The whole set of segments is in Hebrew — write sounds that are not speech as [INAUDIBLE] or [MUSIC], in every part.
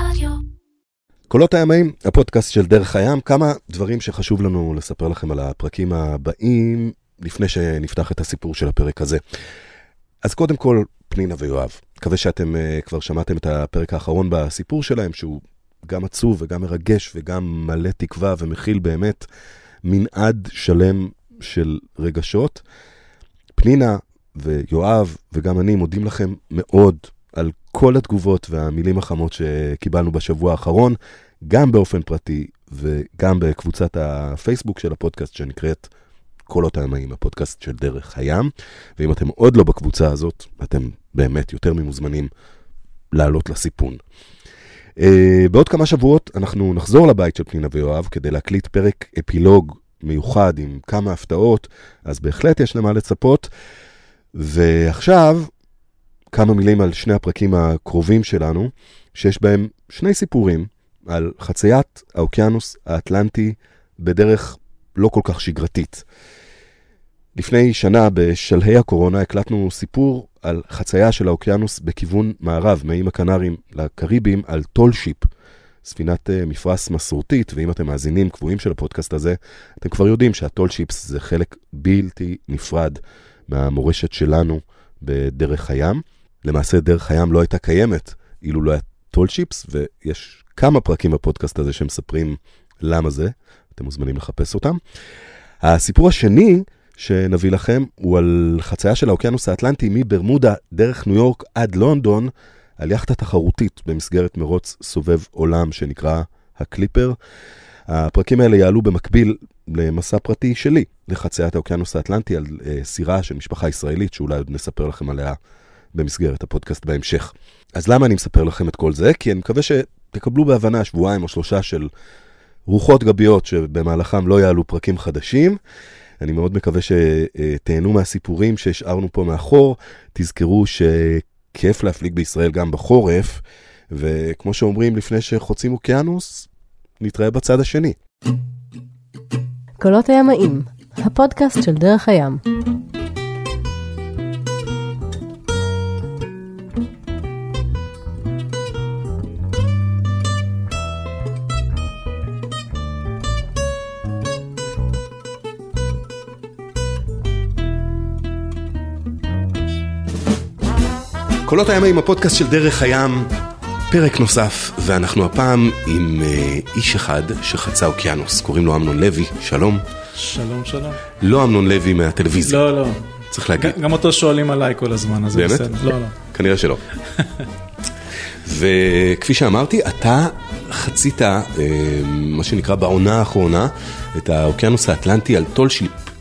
רדיו. קולות הימאים, הפודקאסט של דרך הים, כמה דברים שחשוב לנו לספר לכם על הפרקים הבאים, לפני שנפתח את הסיפור של הפרק הזה. אז קודם כל, פנינה ויואב, מקווה שאתם uh, כבר שמעתם את הפרק האחרון בסיפור שלהם, שהוא גם עצוב וגם מרגש וגם מלא תקווה ומכיל באמת מנעד שלם של רגשות. פנינה ויואב וגם אני מודים לכם מאוד על כל התגובות והמילים החמות שקיבלנו בשבוע האחרון, גם באופן פרטי וגם בקבוצת הפייסבוק של הפודקאסט שנקראת קולות הימאים, הפודקאסט של דרך הים. ואם אתם עוד לא בקבוצה הזאת, אתם באמת יותר ממוזמנים לעלות לסיפון. Uh, בעוד כמה שבועות אנחנו נחזור לבית של פנינה ויואב כדי להקליט פרק אפילוג מיוחד עם כמה הפתעות, אז בהחלט יש למה לצפות. ועכשיו, כמה מילים על שני הפרקים הקרובים שלנו, שיש בהם שני סיפורים על חציית האוקיינוס האטלנטי בדרך לא כל כך שגרתית. לפני שנה, בשלהי הקורונה, הקלטנו סיפור על חצייה של האוקיינוס בכיוון מערב, מאיים הקנרים לקריבים, על tall ship, ספינת אה, מפרש מסורתית, ואם אתם מאזינים קבועים של הפודקאסט הזה, אתם כבר יודעים שה tall ships זה חלק בלתי נפרד מהמורשת שלנו בדרך הים. למעשה, דרך הים לא הייתה קיימת אילו לא היה tall ships, ויש כמה פרקים בפודקאסט הזה שמספרים למה זה, אתם מוזמנים לחפש אותם. הסיפור השני שנביא לכם הוא על חצייה של האוקיינוס האטלנטי מברמודה דרך ניו יורק עד לונדון, על יאכטה תחרותית במסגרת מרוץ סובב עולם שנקרא הקליפר. הפרקים האלה יעלו במקביל למסע פרטי שלי לחציית האוקיינוס האטלנטי על uh, סירה של משפחה ישראלית שאולי עוד נספר לכם עליה במסגרת הפודקאסט בהמשך. אז למה אני מספר לכם את כל זה? כי אני מקווה שתקבלו בהבנה שבועיים או שלושה של רוחות גביות שבמהלכם לא יעלו פרקים חדשים. אני מאוד מקווה שתהנו מהסיפורים שהשארנו פה מאחור. תזכרו שכיף להפליג בישראל גם בחורף, וכמו שאומרים לפני שחוצים אוקיינוס, נתראה בצד השני. קולות הימאים, הפודקאסט של דרך הים. קולות הימאים, הפודקאסט של דרך הים, פרק נוסף, ואנחנו הפעם עם אה, איש אחד שחצה אוקיינוס, קוראים לו אמנון לוי, שלום. שלום, שלום. לא אמנון לוי מהטלוויזיה, לא, לא. צריך להגיד. גם אותו שואלים עליי כל הזמן, אז באמת? בסדר. לא, לא. כנראה שלא. [LAUGHS] וכפי שאמרתי, אתה חצית, אה, מה שנקרא בעונה האחרונה, את האוקיינוס האטלנטי על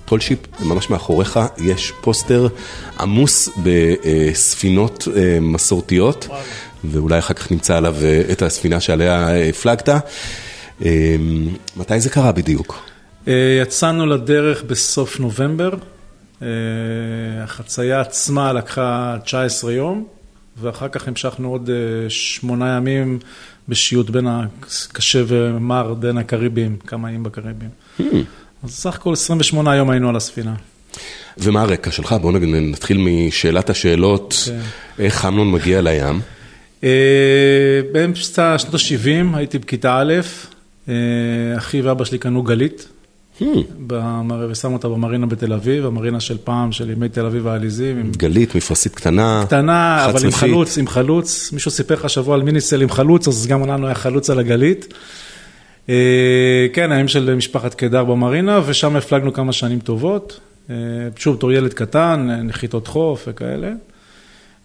tall ship. tall ship, ממש מאחוריך יש פוסטר עמוס בספינות אה, מסורתיות, ואולי אחר כך נמצא עליו אה, את הספינה שעליה אה, הפלגת. מתי זה קרה בדיוק? יצאנו לדרך בסוף נובמבר, החצייה עצמה לקחה 19 יום, ואחר כך המשכנו עוד שמונה ימים בשיוט בין הקשה ומר, בין הקריבים, כמה איים בקריבים. אז סך הכל 28 יום היינו על הספינה. ומה הרקע שלך? בואו נתחיל משאלת השאלות, כן. איך אמנון מגיע לים? אה, באמצע שנות ה-70 הייתי בכיתה א', אה, אחי ואבא שלי קנו גלית, Hmm, ושמו אותה במרינה בתל אביב, המרינה של פעם, של ימי תל אביב העליזים, גלית, מפרסית קטנה, קטנה, אבל עם. חלוץ, עם חלוץ. מישהו סיפר לך השבוע על מיניסל עם חלוץ, אז גם לנו היה חלוץ על הגלית. אה, כן, האם של משפחת קידר במרינה, ושם הפלגנו כמה שנים טובות. אה, שוב, בתור ילד קטן, אה, נחיתות חוף וכאלה.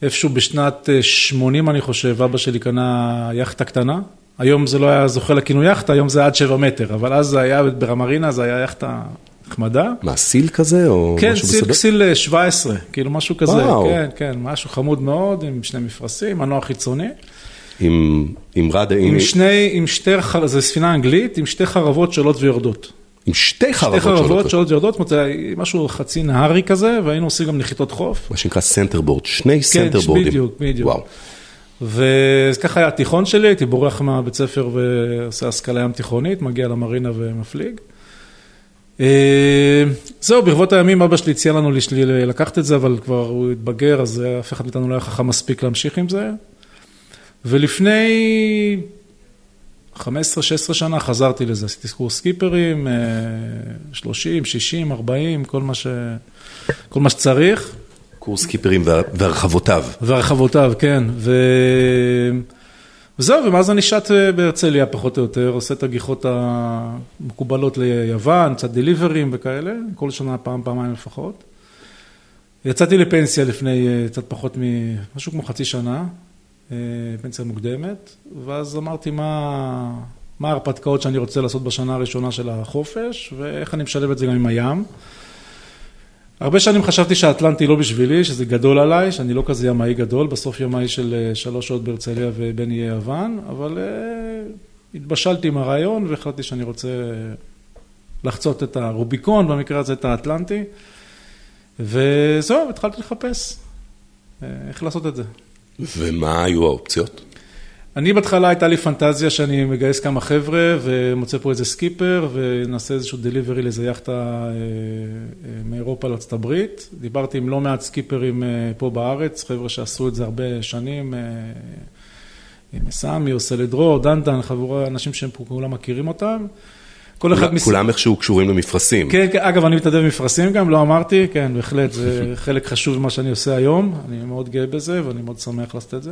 איפשהו בשנת אה, 80, אני חושב, אבא שלי קנה יאכטה קטנה. היום זה לא היה זוכה לכינוי יאכטה, היום זה עד 7 מטר, אבל אז זה היה במרינה, זה היה יאכטה נחמדה. מה, סיל כזה, או כן, משהו סיל, בסדר? סיל אה, 17, כאילו משהו כזה, וואו. כן, כן, משהו חמוד מאוד, עם שני מפרשים, מנוע חיצוני, עם, עם רד, עם, עם שני, עם שתי, זו ספינה אנגלית, עם שתי חרבות שעולות ויורדות. עם שתי חרבות שתי חרבות שעולות. ויורדות, זאת אומרת, זה משהו חצי נהרי כזה, והיינו עושים גם נחיתות חוף. מה שנקרא centerboard, שני כן, centerboard ים. בדיוק, בדיוק. וואו. וככה היה התיכון שלי, הייתי בורח מהבית ספר ועושה השכלה ים תיכונית, מגיע למרינה ומפליג. אה, זהו, ברבות הימים אבא שלי הציע לנו לקחת את זה, אבל כבר הוא התבגר, אז אף אחד מאיתנו לא היה חכם מספיק להמשיך עם זה. ולפני 15-16 שנה חזרתי לזה, עשיתי קורס סקיפרים, 30, 60, 40, כל מה, ש... כל מה שצריך. קורס סקיפרים והרחבותיו. והרחבותיו, כן. ו... וזהו, ומאז אני שט בהרצליה פחות או יותר, עושה את הגיחות המקובלות ליוון, קצת דליברים וכאלה, כל שנה פעם, פעמיים לפחות. יצאתי לפנסיה לפני קצת פחות ממשהו כמו חצי שנה, פנסיה מוקדמת, ואז אמרתי מה, ההרפתקאות שאני רוצה לעשות בשנה הראשונה של החופש, ואיך אני משלב את זה גם עם הים. הרבה שנים חשבתי שהאטלנטי לא בשבילי, שזה גדול עליי, שאני לא כזה ימאי גדול, בסוף ימאי של שלוש שעות בהרצליה ובין יהיה יוון, אבל התבשלתי עם הרעיון והחלטתי שאני רוצה לחצות את הרוביקון, במקרה הזה את האטלנטי, וזהו, התחלתי לחפש איך לעשות את זה. ומה היו האופציות? אני בהתחלה הייתה לי פנטזיה שאני מגייס כמה חבר'ה ומוצא פה איזה סקיפר ונעשה איזשהו delivery לאיזה יאכטה מאירופה לארצות הברית. דיברתי עם לא מעט סקיפרים פה בארץ, חבר'ה שעשו את זה הרבה שנים, סמי, יוסלה דרור, דנדן, חבורה, אנשים שהם פה כולם מכירים אותם. כל אחד מס... כולם איכשהו קשורים למפרשים. כן, אגב, אני מתנדב במפרשים גם, לא אמרתי, כן, בהחלט, זה חלק חשוב ממה שאני עושה היום, אני מאוד גאה בזה ואני מאוד שמח לעשות את זה.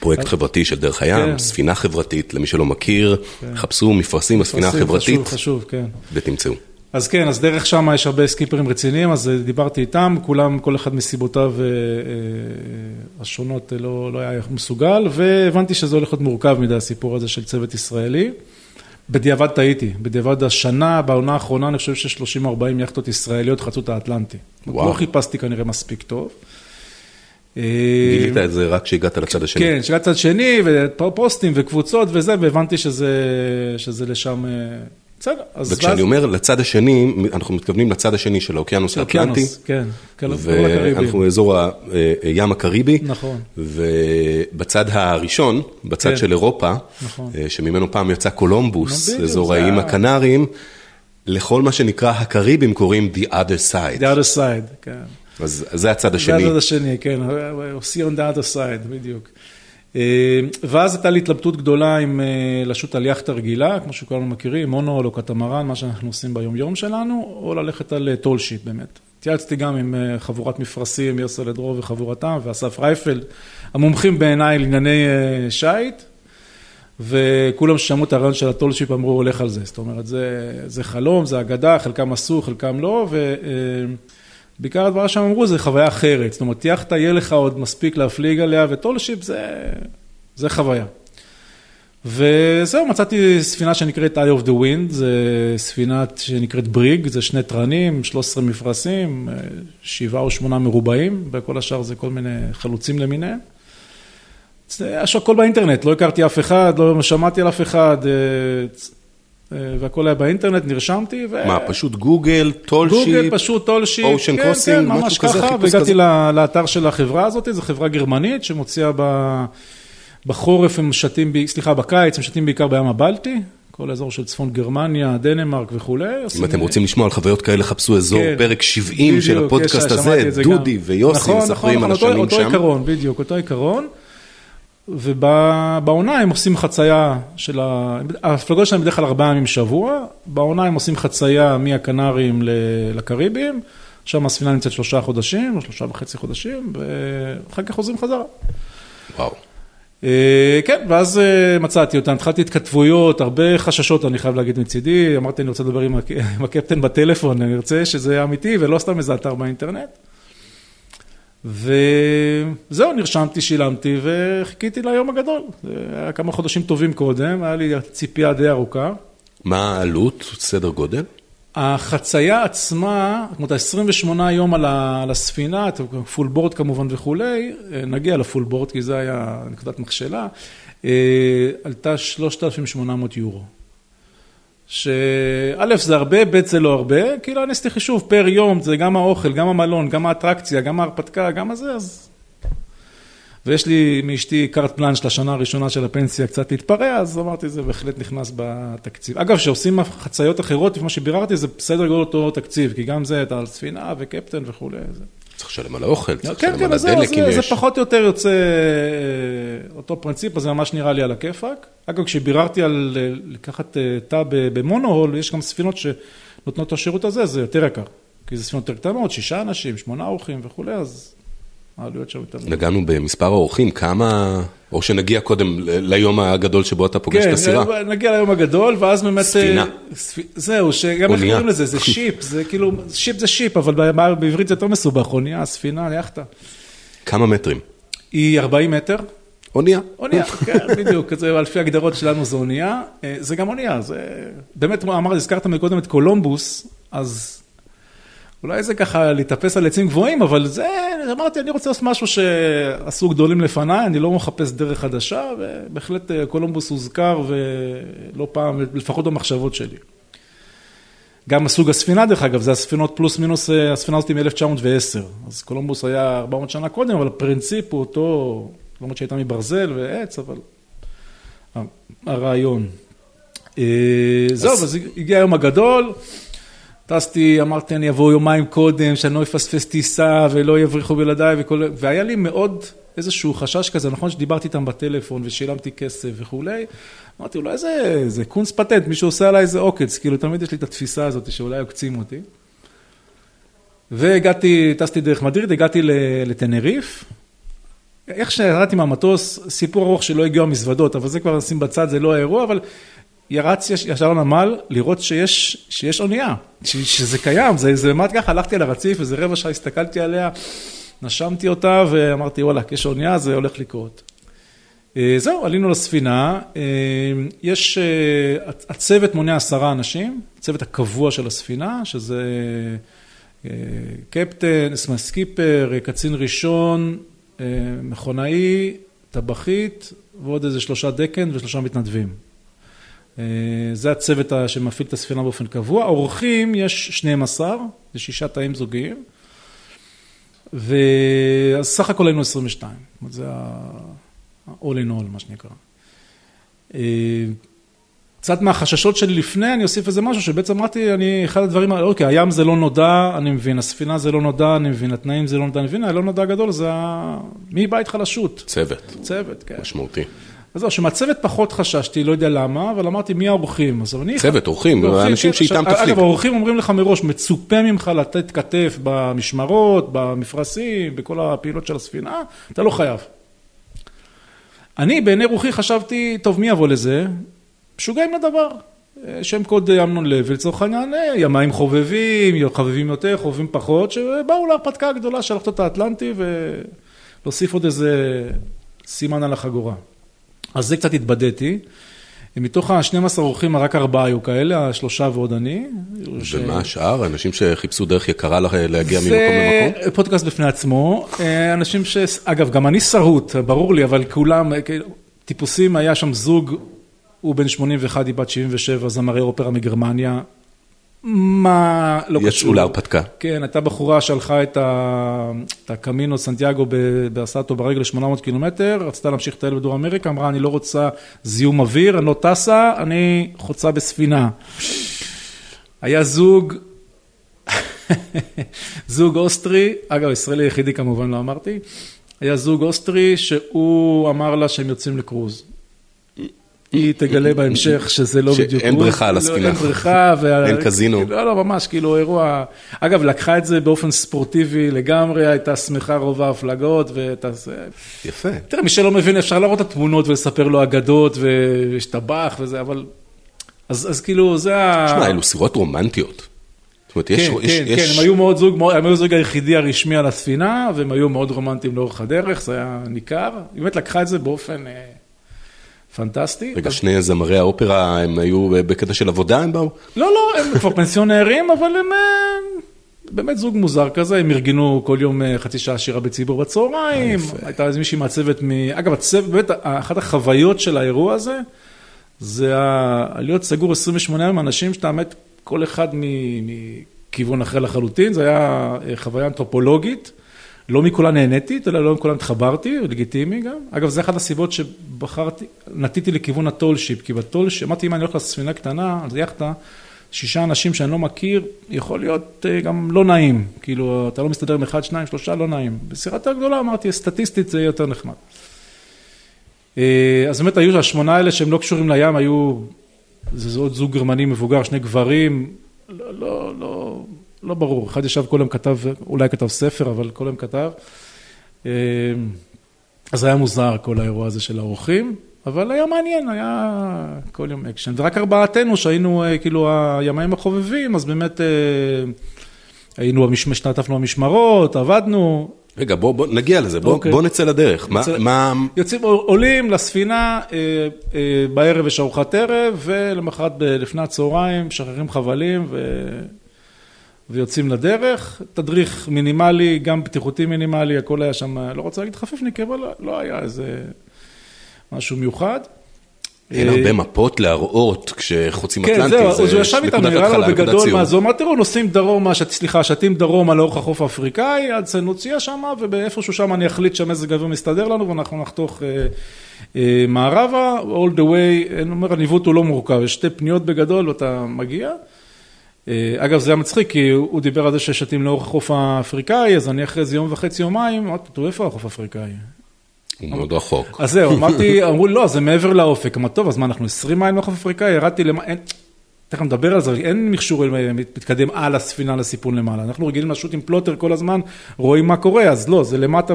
פרויקט חברתי של דרך הים, כן. ספינה חברתית, למי שלא מכיר, כן. חפשו מפרשים בספינה החברתית. חשוב, חשוב, כן. ותמצאו. אז כן, אז דרך שם יש הרבה סקיפרים רציניים, אז דיברתי איתם, כולם, כל אחד מסיבותיו השונות לא, לא היה מסוגל, והבנתי שזה הולך להיות מורכב מדי הסיפור הזה של צוות ישראלי. בדיעבד טעיתי, בדיעבד השנה, בעונה האחרונה, אני חושב ש-30-40 יכטות ישראליות חצו את האטלנטי. וואו. לא חיפשתי כנראה מספיק טוב. גילית את זה רק כשהגעת לצד השני. כן, כשהגעת לצד השני, ופוסטים וקבוצות וזה, והבנתי שזה לשם... בסדר. וכשאני אומר לצד השני, אנחנו מתכוונים לצד השני של האוקיינוס האטלנטי. כן, ואנחנו באזור הים הקריבי. נכון. ובצד הראשון, בצד של אירופה, שממנו פעם יצא קולומבוס, אזור האיים הקנריים, לכל מה שנקרא הקריבים קוראים The Other Side. The Other Side, כן. אז זה הצד השני. זה הצד השני, כן, see you on the other side, בדיוק. ואז הייתה לי התלבטות גדולה אם לשוט על יאכטה רגילה, כמו שכולנו מכירים, מונוהול או קטמרן, מה שאנחנו עושים ביום יום שלנו, או ללכת על tall ship באמת. התייעצתי גם עם חבורת מפרשים, יוסלה דרור וחבורתם, ואסף רייפל, המומחים בעיניי לענייני שיט, וכולם ששמעו את הרעיון של הטול שיט אמרו, הולך על זה. זאת אומרת, זה, זה חלום, זה אגדה, חלקם עשו, חלקם לא, ו... בעיקר הדבר שהם אמרו זה חוויה אחרת, זאת אומרת, יאכטה יהיה לך עוד מספיק להפליג עליה, וטולשיפ זה, זה חוויה. וזהו, מצאתי ספינה שנקראת Eye of the Wind, זה ספינה שנקראת בריג, זה שני תרנים, 13 מפרשים, שבעה או שמונה מרובעים, וכל השאר זה כל מיני חלוצים למיניהם. יש הכל באינטרנט, לא הכרתי אף אחד, לא שמעתי על אף אחד. והכל היה באינטרנט, נרשמתי. ו... מה, פשוט גוגל, tall ship? גוגל, פשוט tall ship. ocean כן, crossing, כן, ממש ככה, והגעתי לאתר של החברה הזאת, זו חברה גרמנית שמוציאה בחורף, הם שטים, סליחה, בקיץ, הם שטים בעיקר בים הבלטי. כל האזור של צפון גרמניה, דנמרק וכולי. אם אתם רוצים לשמוע על חוויות כאלה, חפשו אזור פרק 70 של הפודקאסט הזה, דודי ויוסי מספרים על השנים שם. אותו עיקרון, בדיוק, אותו עיקרון. ובעונה הם עושים חצייה של ה... ההפלגות שלהם בדרך כלל ארבעה ימים שבוע, בעונה הם עושים חצייה מהקנרים לקריביים, שם הספינה נמצאת שלושה חודשים, או שלושה וחצי חודשים, ואחר כך חוזרים חזרה. וואו. כן, ואז מצאתי אותם, התחלתי התכתבויות, הרבה חששות, אני חייב להגיד מצידי, אמרתי, אני רוצה לדבר עם [LAUGHS] הקפטן בטלפון, אני רוצה שזה יהיה אמיתי ולא סתם איזה אתר באינטרנט. וזהו, נרשמתי, שילמתי וחיכיתי ליום הגדול. זה היה כמה חודשים טובים קודם, היה לי ציפייה די ארוכה. מה העלות, סדר גודל? החצייה עצמה, זאת אומרת, 28 יום על הספינה, פול בורד כמובן וכולי, נגיע לפול בורד כי זה היה נקודת מכשלה, עלתה 3,800 יורו. שא' זה הרבה, ב' זה לא הרבה, כאילו אני עשיתי חישוב פר יום, זה גם האוכל, גם המלון, גם האטרקציה, גם ההרפתקה, גם הזה, אז... ויש לי מאשתי קארט פלאנש לשנה הראשונה של הפנסיה קצת להתפרע, אז אמרתי, זה בהחלט נכנס בתקציב. אגב, כשעושים חציות אחרות, ומה שביררתי, זה בסדר גודל אותו תקציב, כי גם זה, אתה על ספינה וקפטן וכולי. זה... צריך לשלם על האוכל, צריך כן, לשלם כן, על הדלק אם יש. זה פחות או יותר יוצא אותו פרינציפ, אז זה ממש נראה לי על הכיפאק. אגב, כשביררתי על אה, לקחת אה, תא במונוהול, יש גם ספינות שנותנות את השירות הזה, זה יותר יקר. כי זה ספינות יותר קטנות, שישה אנשים, שמונה אורחים וכולי, אז העלויות שם יותר... נגענו במספר האורחים, כמה... או שנגיע קודם ליום הגדול שבו אתה פוגש את הסירה. כן, נגיע ליום הגדול, ואז באמת... ספינה. זהו, שגם איך קוראים לזה, זה [LAUGHS] ship, זה כאילו, ship זה ship, אבל בעברית זה יותר מסובך, אונייה, ספינה, יאכטה. כמה מטרים? היא 40 מטר. אונייה. אונייה, כן, בדיוק, זה לפי הגדרות שלנו זה אונייה, זה גם אונייה, זה באמת, אמרת, הזכרת מקודם את קולומבוס, אז אולי זה ככה לטפס על עצים גבוהים, אבל זה, אמרתי, אני רוצה לעשות משהו שעשו גדולים לפניי, אני לא מחפש דרך חדשה, ובהחלט אה, קולומבוס הוזכר, ולא פעם, לפחות במחשבות שלי. גם הסוג הספינה, דרך אגב, זה הספינות פלוס מינוס, אה, הספינה הזאת מ-1910. אז קולומבוס היה 400 שנה קודם, אבל הפרינציפ הוא אותו, למרות שהייתה מברזל ועץ, אבל הרעיון. אה, זהו, אז הגיע היום הגדול. טסתי, אמרתי, אני אבוא יומיים קודם, שאני לא אפספס טיסה ולא יבריחו בלעדיי וכל... והיה לי מאוד איזשהו חשש כזה, נכון שדיברתי איתם בטלפון ושילמתי כסף וכולי, אמרתי, אולי זה, זה קונס פטנט, מישהו עושה עליי איזה עוקץ, כאילו תמיד יש לי את התפיסה הזאת שאולי עוקצים אותי. והגעתי, טסתי דרך מדריד, הגעתי לטנריף. איך שירדתי מהמטוס, סיפור ארוך שלא הגיעו המזוודות, אבל זה כבר נשים בצד, זה לא האירוע, אבל ירצתי ישר לנמל לראות שיש, שיש אונייה, שזה קיים, זה, זה באמת ככה, הלכתי על הרציף, איזה רבע שעה הסתכלתי עליה, נשמתי אותה ואמרתי, וואלה, יש אונייה, זה הולך לקרות. אה, זהו, עלינו לספינה, אה, יש, אה, הצוות מונה עשרה אנשים, הצוות הקבוע של הספינה, שזה קפטן, סקיפר, קצין ראשון, מכונאי, טבחית ועוד איזה שלושה דקן ושלושה מתנדבים. אה, זה הצוות שמפעיל את הספינה באופן קבוע. האורחים יש 12, זה שישה תאים זוגיים, ואז סך הכל היינו 22, זה ה-all in all, מה שנקרא. אה, קצת מהחששות שלי לפני, אני אוסיף איזה משהו שבעצם אמרתי, אני, אחד הדברים, אוקיי, הים זה לא נודע, אני מבין, הספינה זה לא נודע, אני מבין, התנאים זה לא נודע, אני מבין, הלא נודע הגדול זה ה... מי בית חלשות. צוות. צוות, כן. משמעותי. אז זהו, שמהצוות פחות חששתי, לא יודע למה, אבל אמרתי מי האורחים. צוות, אורחים, האנשים שאיתם תפליג. אגב, האורחים אומרים לך מראש, מצופה ממך לתת כתף במשמרות, במפרשים, בכל הפעילות של הספינה, אתה לא חייב. אני בעיני רוחי חשבתי, טוב, מי יבוא לזה? משוגעים לדבר. שם קוד אמנון לוי, לצורך העניין, אה, ימיים חובבים, חובבים יותר, חובבים פחות, שבאו להרפתקה הגדולה של לחטות האטלנטי ולהוסיף עוד איזה סימן על החגורה. אז זה קצת התבדיתי. מתוך ה-12 אורחים, רק ארבעה היו כאלה, השלושה ועוד אני. ומה השאר? אנשים שחיפשו דרך יקרה להגיע ממקום למקום? זה פודקאסט בפני עצמו. אה, אנשים ש... אגב, גם אני שרוט, ברור לי, אבל כולם, טיפוסים, היה שם זוג, הוא בן 81, היא בת 77, זמרי אופרה מגרמניה. מה לא קשור. יצאו להרפתקה. כן, הייתה בחורה שהלכה את הקמינו סנטיאגו עשתה אותו ברגל ל-800 קילומטר, רצתה להמשיך לטייל בדרום אמריקה, אמרה, אני לא רוצה זיהום אוויר, אני לא טסה, אני חוצה בספינה. היה זוג, [LAUGHS] זוג אוסטרי, אגב, ישראלי יחידי כמובן לא אמרתי, היה זוג אוסטרי שהוא אמר לה שהם יוצאים לקרוז. היא תגלה בהמשך שזה לא בדיוק... שאין בריכה על הספינה. אין בריכה. אין קזינו. לא, לא, ממש, כאילו אירוע... אגב, לקחה את זה באופן ספורטיבי לגמרי, הייתה שמחה רוב ההפלגות, ואתה... יפה. תראה, מי שלא מבין, אפשר להראות את התמונות ולספר לו אגדות, ויש טבח וזה, אבל... אז כאילו, זה ה... תשמע, אלו סירות רומנטיות. זאת אומרת, יש... כן, כן, כן, הם היו מאוד זוג, הם היו זוג היחידי הרשמי על הספינה, והם היו מאוד רומנטיים לאורך הדרך, זה היה ניכר. באמת לקחה את זה באופן... פנטסטי. רגע, שני זמרי האופרה, הם היו בקטע של עבודה, הם באו? לא, לא, הם [LAUGHS] כבר פנסיונרים, אבל הם אה, באמת זוג מוזר כזה, הם ארגנו כל יום אה, חצי שעה שירה בציבור בצהריים, הייתה איזה מישהי מהצוות, מ... אגב, הצוות, באמת, אחת החוויות של האירוע הזה, זה להיות סגור 28 יום אנשים שאתה מת כל אחד מכיוון אחר לחלוטין, זו הייתה אה, חוויה אנתרופולוגית. לא מכולה נהניתי, אלא לא מכולה התחברתי, לגיטימי גם. אגב, זה אחת הסיבות שבחרתי, נטיתי לכיוון הטולשיפ, כי בטולשיפ, אמרתי, אם אני הולך לספינה קטנה, אז יאכטה, שישה אנשים שאני לא מכיר, יכול להיות אה, גם לא נעים. כאילו, אתה לא מסתדר עם אחד, שניים, שלושה, לא נעים. בסירה יותר גדולה אמרתי, סטטיסטית זה יהיה יותר נחמד. אה, אז באמת היו השמונה האלה שהם לא קשורים לים, היו, זה עוד זוג גרמני מבוגר, שני גברים, לא, לא, לא, לא ברור, אחד ישב כל היום כתב, אולי כתב ספר, אבל כל היום כתב. אה, אז היה מוזר כל האירוע הזה של האורחים, אבל היה מעניין, היה כל יום אקשן. ורק ארבעתנו שהיינו אה, כאילו הימאים החובבים, אז באמת היינו, השתתפנו במשמרות, עבדנו. רגע, בוא, בוא נגיע לזה, בוא, okay. אוקיי. בוא נצא לדרך. נצא, מה, מה... יוצאים, עולים לספינה, אה, אה, בערב יש ארוחת ערב, ולמחרת לפני הצהריים משחררים חבלים ו... ויוצאים לדרך. תדריך מינימלי, גם בטיחותי מינימלי, הכל היה שם, לא רוצה להגיד חפיפניק, אבל לא היה איזה משהו מיוחד. אין אה, הרבה מפות להראות כשחוצים אטלנטי, זה נקודת התחלה, כן, זהו, הוא ישב איתנו, נראה לו בגדול מה זה אומר, תראו, נוסעים דרומה, סליחה, שתים דרומה לאורך החוף האפריקאי, עד סנוציה שם, ובאיפשהו שם אני אחליט שהמזג האוויר מסתדר לנו, ואנחנו נחתוך אה, אה, מערבה, all the way, אני אומר, הניווט הוא לא מורכב, יש שתי פניות בגדול ואתה מגיע. אגב, זה היה מצחיק, כי הוא דיבר על זה ששטים לאורך החוף האפריקאי, אז אני אחרי איזה יום וחצי, יומיים, אמרתי, תראו, איפה החוף האפריקאי? הוא מאוד רחוק. [LAUGHS] אז זהו, אמרתי, אמרו לא, זה מעבר לאופק. אמרתי, טוב, אז מה, אנחנו 20 מייל מהחוף אפריקאי? ירדתי למעלה, תכף נדבר על זה, אין מכשור מתקדם על הספינה לסיפון למעלה. אנחנו רגילים לשוט עם plotter כל הזמן, רואים מה קורה, אז לא, זה למטה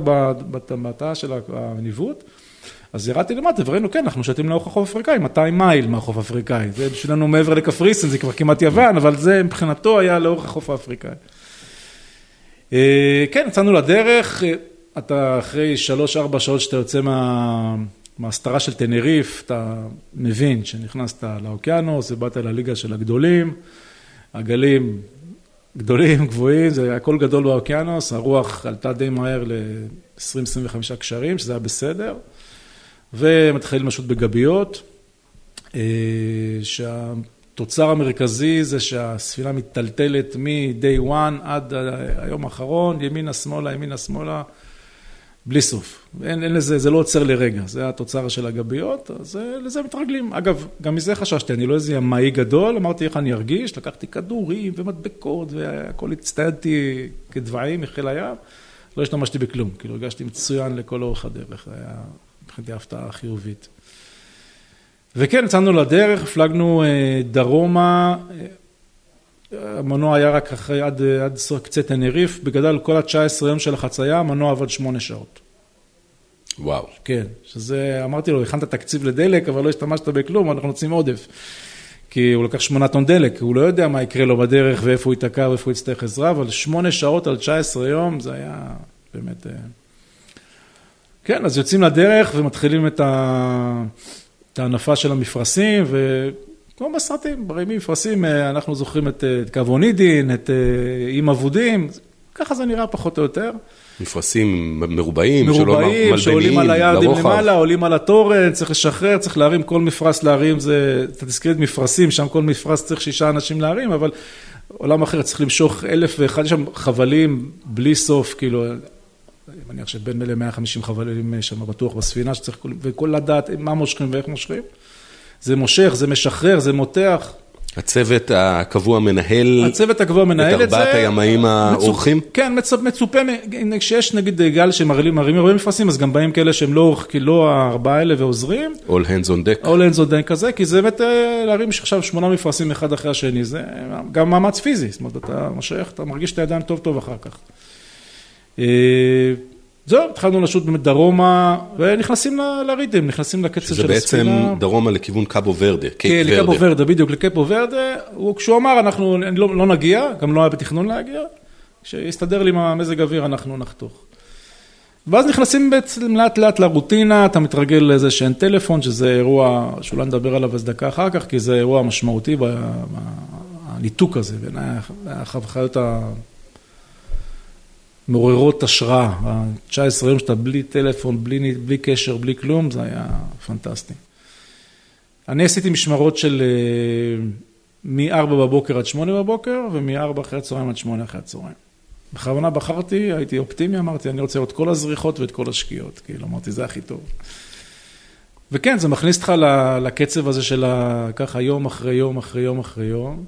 בתא של הניווט. אז ירדתי למטה וראינו, כן, אנחנו שטים לאורך החוף האפריקאי, 200 מייל מהחוף האפריקאי. זה בשבילנו מעבר לקפריסין, זה כבר כמעט יוון, אבל זה מבחינתו היה לאורך החוף האפריקאי. אה, כן, יצאנו לדרך. אתה אחרי שלוש-ארבע שעות שאתה יוצא מה... מההסתרה של טנריף, אתה מבין שנכנסת לאוקיינוס ובאת לליגה של הגדולים, הגלים גדולים, גבוהים, זה הכל גדול באוקיינוס, הרוח עלתה די מהר ל-20-25 קשרים, שזה היה בסדר, ומתחילים לשוט בגביות, אה, שהתוצר המרכזי זה שהספינה מיטלטלת מ-day one עד היום האחרון, ימינה, שמאלה, ימינה, שמאלה. בלי סוף. אין, אין לזה, זה לא עוצר לרגע, זה התוצר של הגביות, אז אה, לזה מתרגלים. אגב, גם מזה חששתי, אני לא איזה ימאי גדול, אמרתי איך אני ארגיש, לקחתי כדורים ומדבקות והכל הצטיידתי כדבעים מחיל הים, לא השתמשתי בכלום, כאילו הרגשתי מצוין לכל אורך הדרך, היה מבחינתי הפתעה חיובית. וכן, יצאנו לדרך, הפלגנו אה, דרומה, המנוע היה רק אחרי, עד, עד קצה תנריף, בגדל כל ה-19 יום של החצייה, המנוע עבד 8 שעות. וואו. כן, שזה, אמרתי לו, הכנת תקציב לדלק, אבל לא השתמשת בכלום, אנחנו רוצים עודף. כי הוא לקח 8 טון דלק, הוא לא יודע מה יקרה לו בדרך ואיפה הוא ייתקע ואיפה הוא יצטרך עזרה, אבל 8 שעות על 19 יום, זה היה באמת... כן, אז יוצאים לדרך ומתחילים את, ה... את ההנפה של המפרשים, ו... כמו בסרטים, ברימים מפרשים, אה, אנחנו זוכרים את אה, קרבונידין, את אה, איים אבודים, ככה זה נראה פחות או יותר. מפרשים מרובעים, מרובעים, שעולים על היעדים למעלה, עולים על התורן, צריך לשחרר, צריך להרים כל מפרש להרים, זה, אתה תזכיר את מפרשים, שם כל מפרש צריך שישה אנשים להרים, אבל עולם אחר צריך למשוך אלף ואחד, יש שם חבלים בלי סוף, כאילו, אני מניח שבין ל-150 חבלים שם בטוח בספינה, שצריך, וכל לדעת מה מושכים ואיך מושכים. זה מושך, זה משחרר, זה מותח. הצוות הקבוע מנהל הצוות הקבוע מנהל את ארבעת הימאים האורחים? כן, מצופה, כשיש נגיד גל שמרימים הרבה מפרשים, אז גם באים כאלה שהם לא כי לא הארבעה האלה ועוזרים. All hands on deck. All hands on deck כזה, כי זה באמת אה, להרים עכשיו שמונה מפרשים אחד אחרי השני, זה גם מאמץ פיזי, זאת אומרת, אתה מושך, אתה מרגיש את הידיים טוב טוב אחר כך. אה, זהו, התחלנו לשוט באמת דרומה, ונכנסים לריתם, נכנסים לקצב של הספינה. שזה בעצם דרומה לכיוון קאבו ורדה, כן, לקאבו ורדה, בדיוק, לקאבו ורדה. כשהוא אמר, אנחנו לא, לא נגיע, גם לא היה בתכנון להגיע, כשיסתדר לי עם המזג אוויר, אנחנו נחתוך. ואז נכנסים בעצם לאט לאט לרוטינה, אתה מתרגל לאיזה שאין טלפון, שזה אירוע, שאולי נדבר עליו איזה דקה אחר כך, כי זה אירוע משמעותי, הניתוק הזה, בין החוויות ה... מעוררות השראה, ה-19 יום שאתה בלי טלפון, בלי, בלי קשר, בלי כלום, זה היה פנטסטי. אני עשיתי משמרות של אה, מ-4 בבוקר עד 8 בבוקר, ומ-4 אחרי הצהריים עד 8 אחרי הצהריים. בכוונה בחרתי, הייתי אופטימי, אמרתי, אני רוצה לראות כל הזריחות ואת כל השקיעות, כאילו, אמרתי, זה הכי טוב. וכן, זה מכניס אותך לקצב הזה של ככה יום אחרי יום אחרי יום אחרי יום.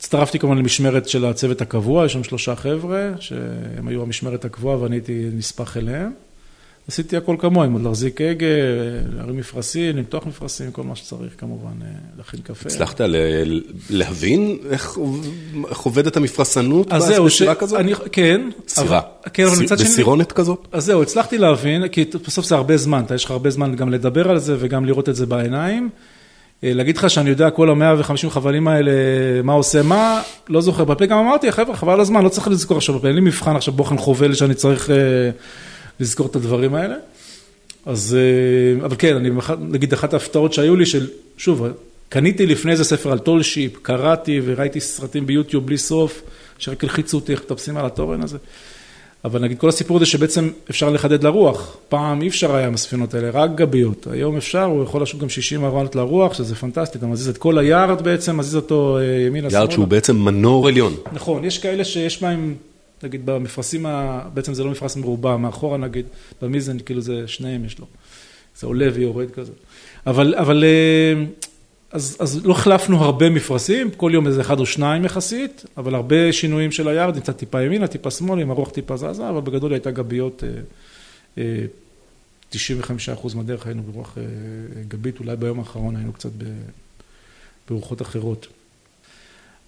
הצטרפתי כמובן למשמרת של הצוות הקבוע, יש שם שלושה חבר'ה, שהם היו המשמרת הקבועה ואני הייתי נספח אליהם. עשיתי הכל כמוהם, להחזיק הגה, להרים מפרשים, למתוח מפרשים, כל מה שצריך כמובן, להכין קפה. הצלחת להבין איך עובדת המפרסנות בסירה כזאת? כן. סירה? בסירונת כזאת? אז זהו, הצלחתי להבין, כי בסוף זה הרבה זמן, יש לך הרבה זמן גם לדבר על זה וגם לראות את זה בעיניים. להגיד לך שאני יודע כל המאה וחמישים חבלים האלה, מה עושה מה, לא זוכר. ופה גם אמרתי, חבר'ה, חבל הזמן, לא צריך לזכור עכשיו בפה, אין לי מבחן עכשיו בוחן חובל שאני צריך לזכור את הדברים האלה. אז, אבל כן, אני נגיד אחת ההפתעות שהיו לי, של, שוב, קניתי לפני זה ספר על tall ship, קראתי וראיתי סרטים ביוטיוב בלי סוף, שרק הלחיצו אותי איך מטפסים על התורן הזה. אבל נגיד כל הסיפור הזה שבעצם אפשר לחדד לרוח, פעם אי אפשר היה עם הספינות האלה, רק גבית, היום אפשר, הוא יכול לשוט גם 60 מעלות לרוח, שזה פנטסטי, אתה מזיז את כל ה yard בעצם, מזיז אותו ימינה שמאלה. יארד שהוא בעצם מנור עליון. נכון, יש כאלה שיש בהם, נגיד במפרשים, בעצם זה לא מפרש מרובע, מאחורה נגיד, במיזן כאילו זה שניהם יש לו, זה עולה ויורד כזה. אבל, אבל אז אז לא החלפנו הרבה מפרשים, כל יום איזה אחד או שניים יחסית, אבל הרבה שינויים של היארד, קצת טיפה ימינה, טיפה שמאלה, עם הרוח טיפה זזה, אבל בגדול הייתה גביות, 95% מהדרך היינו ברוח גבית, אולי ביום האחרון היינו קצת ברוחות אחרות.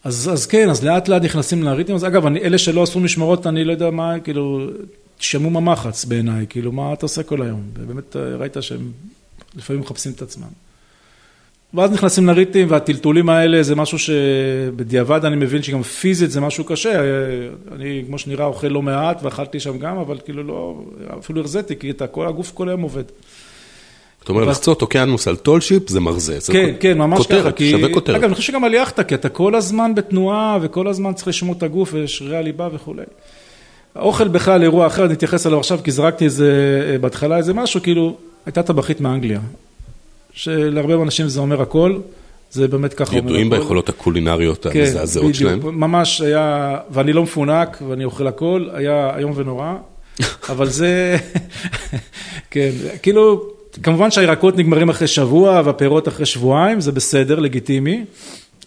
אז אז כן, אז לאט לאט נכנסים לריתמים, אז אגב, אלה שלא עשו משמרות, אני לא יודע מה, כאילו, שמעו ממחץ בעיניי, כאילו, מה אתה עושה כל היום? ובאמת ראית שהם לפעמים מחפשים את עצמם. ואז נכנסים לריתים והטלטולים האלה זה משהו שבדיעבד אני מבין שגם פיזית זה משהו קשה, אני כמו שנראה אוכל לא מעט ואכלתי שם גם, אבל כאילו לא, אפילו הרזיתי כי את כל הגוף כל היום עובד. אתה אומר לחצות אוקיינוס על tall ship זה מרזה, כן, כן, ממש ככה, כותרת, שווה כותרת. אגב, אני חושב שגם על יאכטה, כי אתה כל הזמן בתנועה וכל הזמן צריך לשמור את הגוף ושרירי הליבה וכולי. האוכל בכלל אירוע אחר, נתייחס עליו עכשיו כי זרקתי איזה, בהתחלה איזה משהו, כאילו, הייתה טבחית מאנגליה. שלהרבה אנשים זה אומר הכל, זה באמת ככה אומר הכל. ידועים ביכולות הקולינריות המזעזעות שלהם. כן, בדיוק, ממש היה, ואני לא מפונק ואני אוכל הכל, היה איום ונורא, [LAUGHS] אבל זה, [LAUGHS] כן, כאילו, כמובן שהירקות נגמרים אחרי שבוע והפירות אחרי שבועיים, זה בסדר, לגיטימי,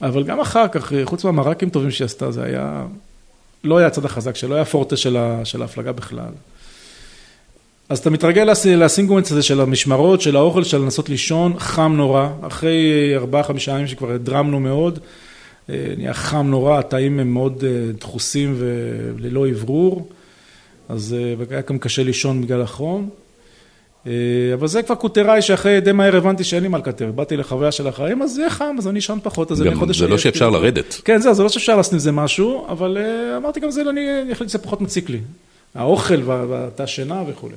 אבל גם אחר כך, חוץ מהמרקים טובים שהיא עשתה, זה היה, לא היה הצד החזק שלו, היה פורטה של ההפלגה בכלל. אז אתה מתרגל לסינגומנט הזה של המשמרות, של האוכל, של לנסות לישון, חם נורא, אחרי ארבעה חמישה ימים שכבר הדרמנו מאוד, נהיה חם נורא, התאים הם מאוד דחוסים וללא אוורור, אז היה גם קשה לישון בגלל החום, אבל זה כבר כותריי שאחרי די מהר הבנתי שאין לי מה לקטר, באתי לחוויה של החיים, אז זה חם, אז אני אשן פחות, אז אני חודש... זה לא שאפשר לרדת. כן, זה לא שאפשר לעשות עם זה משהו, אבל אמרתי גם זה, אני החליט שזה פחות מציק לי, האוכל והתא שינה וכולי.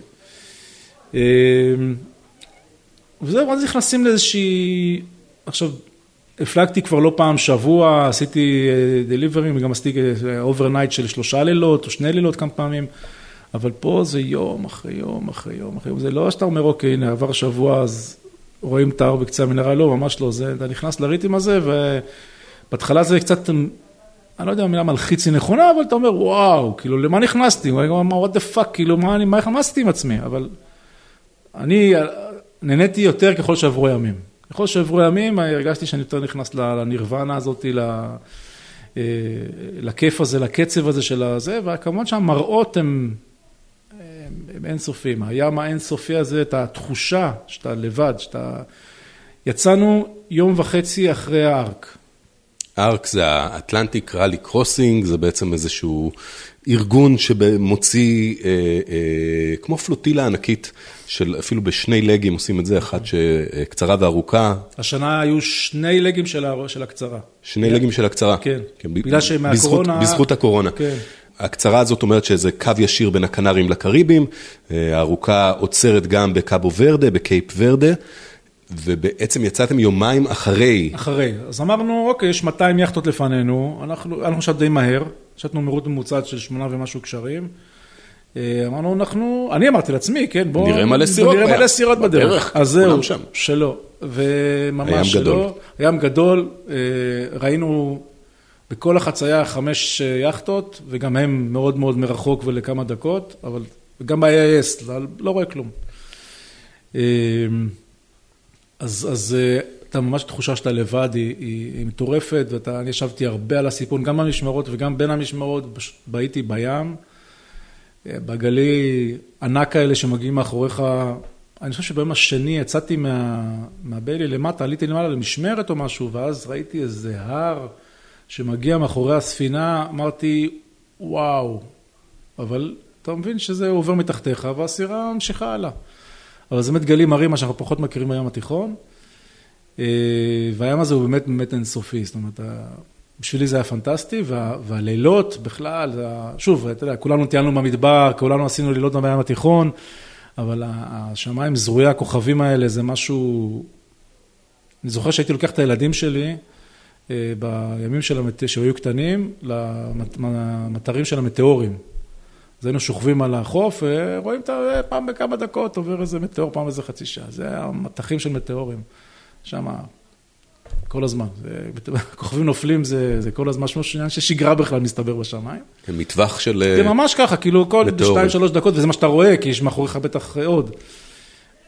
וזהו, אז נכנסים לאיזושהי, עכשיו, הפלגתי כבר לא פעם שבוע, עשיתי deliveries וגם עשיתי overnight של שלושה לילות או שני לילות כמה פעמים, אבל פה זה יום אחרי יום אחרי יום אחרי יום, זה לא שאתה אומר אוקיי, הנה עבר שבוע אז רואים את האור בקצה המנהרה, לא, ממש לא, זה, אתה נכנס ל rhythm הזה ובהתחלה זה קצת, אני לא יודע אם המילה מלחיץ היא נכונה, אבל אתה אומר וואו, כאילו למה נכנסתי, what the fuck, כאילו מה, מה עשיתי עם עצמי, אבל אני נהניתי יותר ככל שעברו ימים. ככל שעברו ימים הרגשתי שאני יותר נכנס לנירוונה הזאת, לכיף הזה, לקצב הזה של הזה, וכמובן שהמראות הם הם אינסופיים. הים האינסופי הזה, את התחושה שאתה לבד, שאתה... יצאנו יום וחצי אחרי הארק. הארק זה האטלנטיק ראלי קרוסינג, זה בעצם איזשהו ארגון שמוציא, אה, אה, כמו פלוטילה ענקית, של אפילו בשני לגים עושים את זה, אחת שקצרה וארוכה. השנה היו שני לגים של הקצרה. שני לגים של הקצרה. כן, בגלל שמהקורונה... בזכות הקורונה. כן. הקצרה הזאת אומרת שזה קו ישיר בין הקנרים לקריבים, הארוכה עוצרת גם בקאבו ורדה, בקייפ ורדה. ובעצם יצאתם יומיים אחרי. אחרי. אז אמרנו, אוקיי, יש 200 יכטות לפנינו, אנחנו, עכשיו די מהר, שתנו מהירות ממוצעת של שמונה ומשהו קשרים. אמרנו, אנחנו, אני אמרתי לעצמי, כן, בואו... נראה מלא סירות נראה מלא סירות בדרך. בדרך, אז זהו, שלא. וממש שלא. הים גדול. ראינו בכל החצייה חמש יכטות, וגם הם מאוד מאוד מרחוק ולכמה דקות, אבל גם ב-AIS, לא רואה כלום. אז אז אתה ממש תחושה שאתה לבד היא מטורפת, ואני ישבתי הרבה על הסיפון, גם במשמרות וגם בין המשמרות, פשוט בהיתי בים, בגלי ענק כאלה שמגיעים מאחוריך, אני חושב שביום השני יצאתי מה, מהביילי למטה, עליתי למעלה למשמרת או משהו, ואז ראיתי איזה הר שמגיע מאחורי הספינה, אמרתי, וואו, אבל אתה מבין שזה עובר מתחתיך והסירה ממשיכה הלאה. אבל זה באמת גלים הרים, מה שאנחנו פחות מכירים בים התיכון. אה, והים הזה הוא באמת באמת אינסופי, זאת אומרת, בשבילי זה היה פנטסטי, וה, והלילות בכלל, שוב, אתה יודע, כולנו טיילנו במדבר, כולנו עשינו לילות בים התיכון, אבל השמיים זרועי הכוכבים האלה זה משהו, אני זוכר שהייתי לוקח את הילדים שלי אה, בימים. שהיו קטנים, למטרים של המטאורים. אז היינו שוכבים על החוף, ורואים את ה... פעם בכמה דקות עובר איזה מטאור, פעם איזה חצי שעה. זה המטחים של מטאורים. שם כל הזמן. [LAUGHS] כוכבים נופלים זה, זה כל הזמן, משהו עניין של שגרה בכלל מסתבר בשמיים. מטווח של... זה ממש ככה, כאילו כל שתיים, שלוש דקות, וזה מה שאתה רואה, כי יש מאחוריך בטח עוד.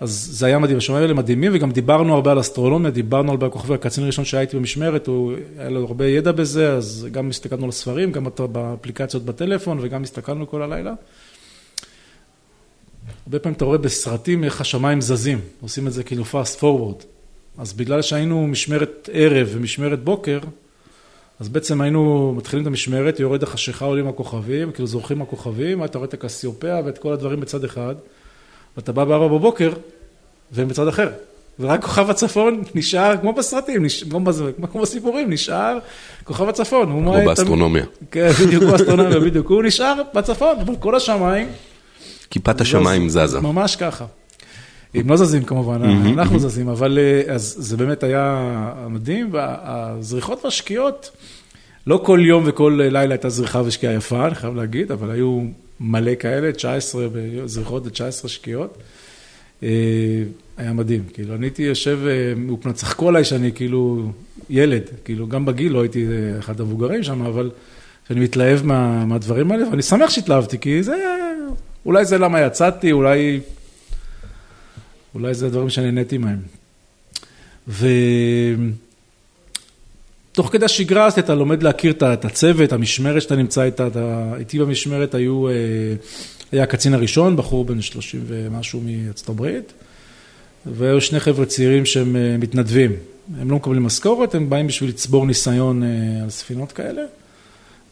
אז זה היה מדהים, השמיים האלה מדהימים, וגם דיברנו הרבה על אסטרונומיה, דיברנו הרבה על כוכבי, הקצין הראשון שהייתי במשמרת, הוא, היה לו הרבה ידע בזה, אז גם הסתכלנו על הספרים, גם באפליקציות בטלפון, וגם הסתכלנו כל הלילה. הרבה פעמים אתה רואה בסרטים איך השמיים זזים, עושים את זה כאילו fast forward. אז בגלל שהיינו משמרת ערב ומשמרת בוקר, אז בעצם היינו מתחילים את המשמרת, יורד החשיכה, עולים הכוכבים, כאילו זורחים הכוכבים, אתה רואה את הקסיופיה ואת כל הדברים בצד אחד, ואתה בא בארבע בבוקר, והם בצד אחר. ורק כוכב הצפון נשאר, כמו בסרטים. כמו בסיפורים, נשאר כוכב הצפון. כמו באסטרונומיה. כן, בדיוק, כמו באסטרונומיה, בדיוק. הוא נשאר בצפון, אבל כל השמיים... כיפת השמיים זזה. ממש ככה. הם לא זזים כמובן, אנחנו זזים, אבל אה, אז זה באמת היה מדהים, והזריחות והשקיעות, לא כל יום וכל לילה הייתה זריחה ושקיעה יפה, אני חייב להגיד, אבל היו מלא כאלה, 19 זריחות ו-19 שקיעות. אה, היה מדהים, כאילו, אני הייתי יושב, אה, צחקו עליי שאני כאילו ילד, כאילו, גם בגיל לא הייתי אחד המבוגרים שם, אבל שאני מתלהב מה, מהדברים האלה, ואני שמח שהתלהבתי, כי זה, אולי זה למה יצאתי, אולי... אולי זה הדברים שנהניתי מהם. ותוך כדי השגרה אז אתה לומד להכיר את הצוות, המשמרת שאתה נמצא איתה, איתי במשמרת היו, אה, היה הקצין הראשון, בחור בן 30 ומשהו מארצות הברית, והיו שני חבר'ה צעירים שהם אה, מתנדבים. הם לא מקבלים משכורת, הם באים בשביל לצבור ניסיון אה, על ספינות כאלה.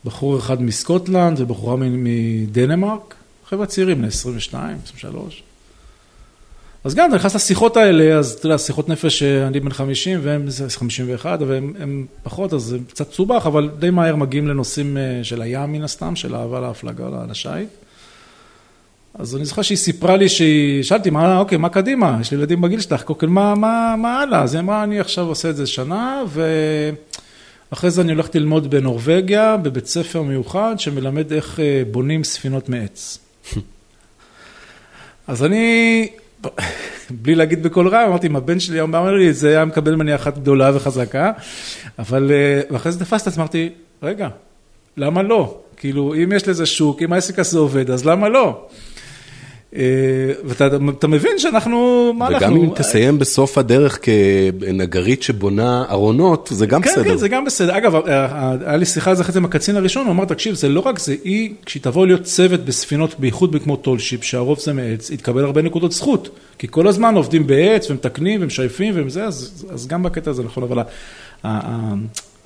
בחור אחד מסקוטלנד ובחורה מדנמרק, חבר'ה צעירים, בני 22, 23. אז גם אתה נכנס לשיחות האלה, אז אתה יודע, שיחות נפש, אני בן 50 והם 51, והם פחות, אז זה קצת סובך, אבל די מהר מגיעים לנושאים אה, של הים מן הסתם, של אהבה להפלגה, לשיט. אז אני זוכר שהיא סיפרה לי שהיא, שאלתי, מה, אוקיי, מה קדימה? יש לי ילדים בגיל שלך, קוקל, מה, מה, מה הלאה? אז היא אמרה, אני עכשיו עושה את זה שנה, ואחרי זה אני הולכת ללמוד בנורבגיה, בבית ספר מיוחד, שמלמד איך אה, בונים ספינות מעץ. [LAUGHS] אז אני בלי להגיד בקול רע, אמרתי, אם הבן שלי אמר לי, זה היה מקבל ממני אחת גדולה וחזקה, אבל, אה, ואחרי זה תפסת, אז אמרתי, רגע, למה לא? כאילו, אם יש לזה שוק, אם העסק הזה עובד, אז למה לא? אה, ואתה מבין שאנחנו, מה אנחנו... וגם אם תסיים בסוף הדרך כנגרית שבונה ארונות, זה גם כן, בסדר. כן, כן, זה גם בסדר. אגב, היה לי שיחה על זה אחרי זה עם הקצין הראשון, הוא אמר, תקשיב, זה לא רק זה, היא, כשהיא תבוא להיות צוות בספינות, בייחוד כמו tall ship, שהרוב זה מעץ, היא תקבל הרבה נקודות זכות. כי כל הזמן עובדים בעץ, ומתקנים, ומשייפים, וזה, אז, אז גם בקטע הזה נכון, אבל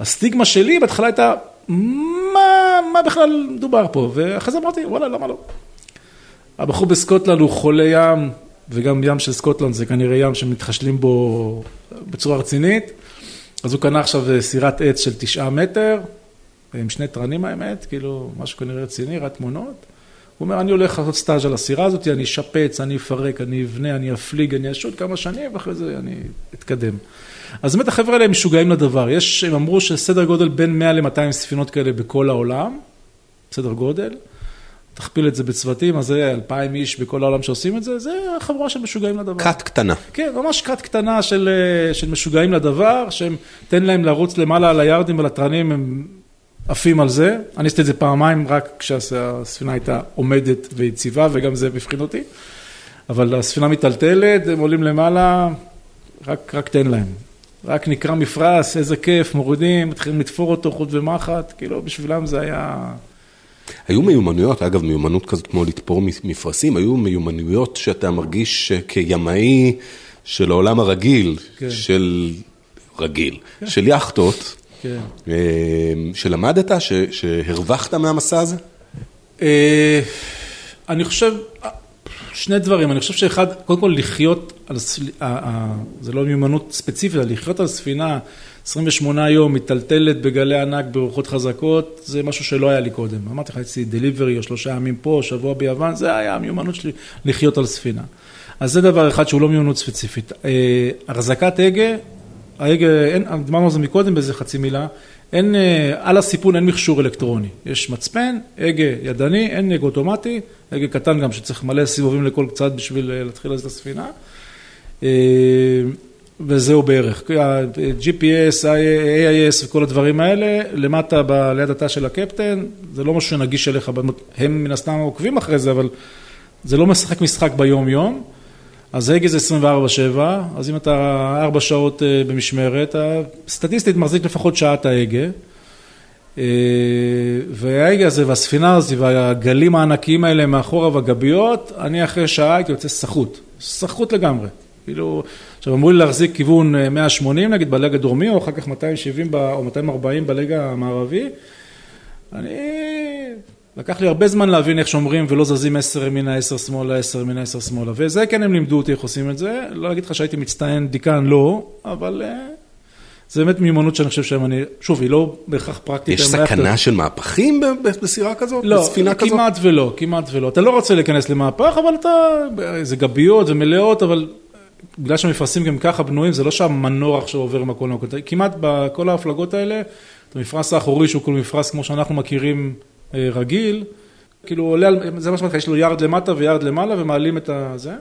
הסטיגמה שלי בהתחלה הייתה, מה, מה בכלל מדובר פה? ואחרי זה אמרתי, וואלה, למה לא? הבחור בסקוטלנד הוא חולה ים, וגם ים של סקוטלנד זה כנראה ים שמתחשלים בו בצורה רצינית. אז הוא קנה עכשיו סירת עץ של תשעה מטר, עם שני תרנים האמת, כאילו משהו כנראה רציני, רק תמונות. הוא אומר, אני הולך לעשות סטאז' על הסירה הזאת, אני אשפץ, אני אפרק, אני אבנה, אני אפליג, אני אשוט כמה שנים, ואחרי זה אני אתקדם. אז באמת החבר'ה האלה הם משוגעים לדבר. יש, הם אמרו שסדר גודל בין 100 ל-200 ספינות כאלה בכל העולם, סדר גודל. תכפיל את זה בצוותים, אז זה אלפיים איש בכל העולם שעושים את זה, זה חבורה של משוגעים לדבר. כת קטנה. כן, ממש כת קטנה של, אה, של משוגעים לדבר, שהם, תן להם לרוץ למעלה על היארדים ולתרנים, הם עפים על זה. אני עשיתי את זה פעמיים, רק כשהספינה הייתה עומדת ויציבה, וגם זה הבחין אותי. אבל הספינה מיטלטלת, הם עולים למעלה, רק, רק תן להם. רק נקרא מפרש, איזה כיף, מורידים, מתחילים לתפור אותו חוט ומחט, כאילו בשבילם זה היה... היו מיומנויות, אגב, מיומנות כזאת כמו לתפור מפרשים, היו מיומנויות שאתה מרגיש כימאי של העולם הרגיל, כן. של רגיל, כן. של יאכטות, כן. אה, שלמדת, ש, שהרווחת מהמסע הזה? אה, אני חושב, שני דברים, אני חושב שאחד, קודם כל לחיות, על, זה לא מיומנות ספציפית, לחיות על ספינה 28 יום, מיטלטלת בגלי ענק ברוחות חזקות, זה משהו שלא היה לי קודם. אמרתי לך, אצלי דליברי או שלושה ימים פה, שבוע ביוון, זה היה המיומנות שלי לחיות על ספינה. אז זה דבר אחד שהוא לא מיומנות ספציפית. אה, החזקת הגה, ההגה, דיברנו על זה מקודם באיזה חצי מילה, אין, אה, על הסיפון אין מכשור אלקטרוני. יש מצפן, הגה ידני, אין הגה אוטומטי, הגה קטן גם שצריך מלא סיבובים לכל קצת בשביל אה, להתחיל את הספינה. וזהו בערך. ה-GPS, AIS וכל הדברים האלה, למטה ב, ליד התא של הקפטן, זה לא משהו שנגיש אליך, הם מן הסתם עוקבים אחרי זה, אבל זה לא משחק משחק ביום-יום. אז הגה זה 24-7, אז אם אתה 4 שעות אה, במשמרת, סטטיסטית מחזיק לפחות שעת ההגה. אה, וההגה הזה והספינה הזו והגלים הענקיים האלה מאחורה והגביות, אני אחרי שעה הייתי יוצא סחוט, סחוט לגמרי. כאילו, עכשיו אמרו לי להחזיק כיוון 180 נגיד בלג הדרומי, או אחר כך 270 או 240 בלג המערבי. אני, לקח לי הרבה זמן להבין איך שומרים ולא זזים 10 ימינה, 10 שמאלה, 10 ימינה, 10 שמאלה, וזה כן הם לימדו אותי איך עושים את זה, לא להגיד לך שהייתי מצטיין דיקן, לא, אבל אה, זה באמת מיומנות שאני חושב שאני, שוב, היא לא בהכרח פרקטית. יש סכנה של מהפכים בסירה כזאת? לא, כמעט ולא, כמעט ולא. אתה לא רוצה להיכנס למהפך, אבל אתה, זה גביות ומלאות, אבל בגלל שהמפרשים גם ככה בנויים, זה לא שהמנור עכשיו עובר עם הכל, כמעט בכל ההפלגות האלה, את המפרש האחורי שהוא כל מפרש כמו שאנחנו מכירים רגיל, כאילו עולה זה מה שאומרת, יש לו יארד למטה ויארד למעלה ומעלים את הזה,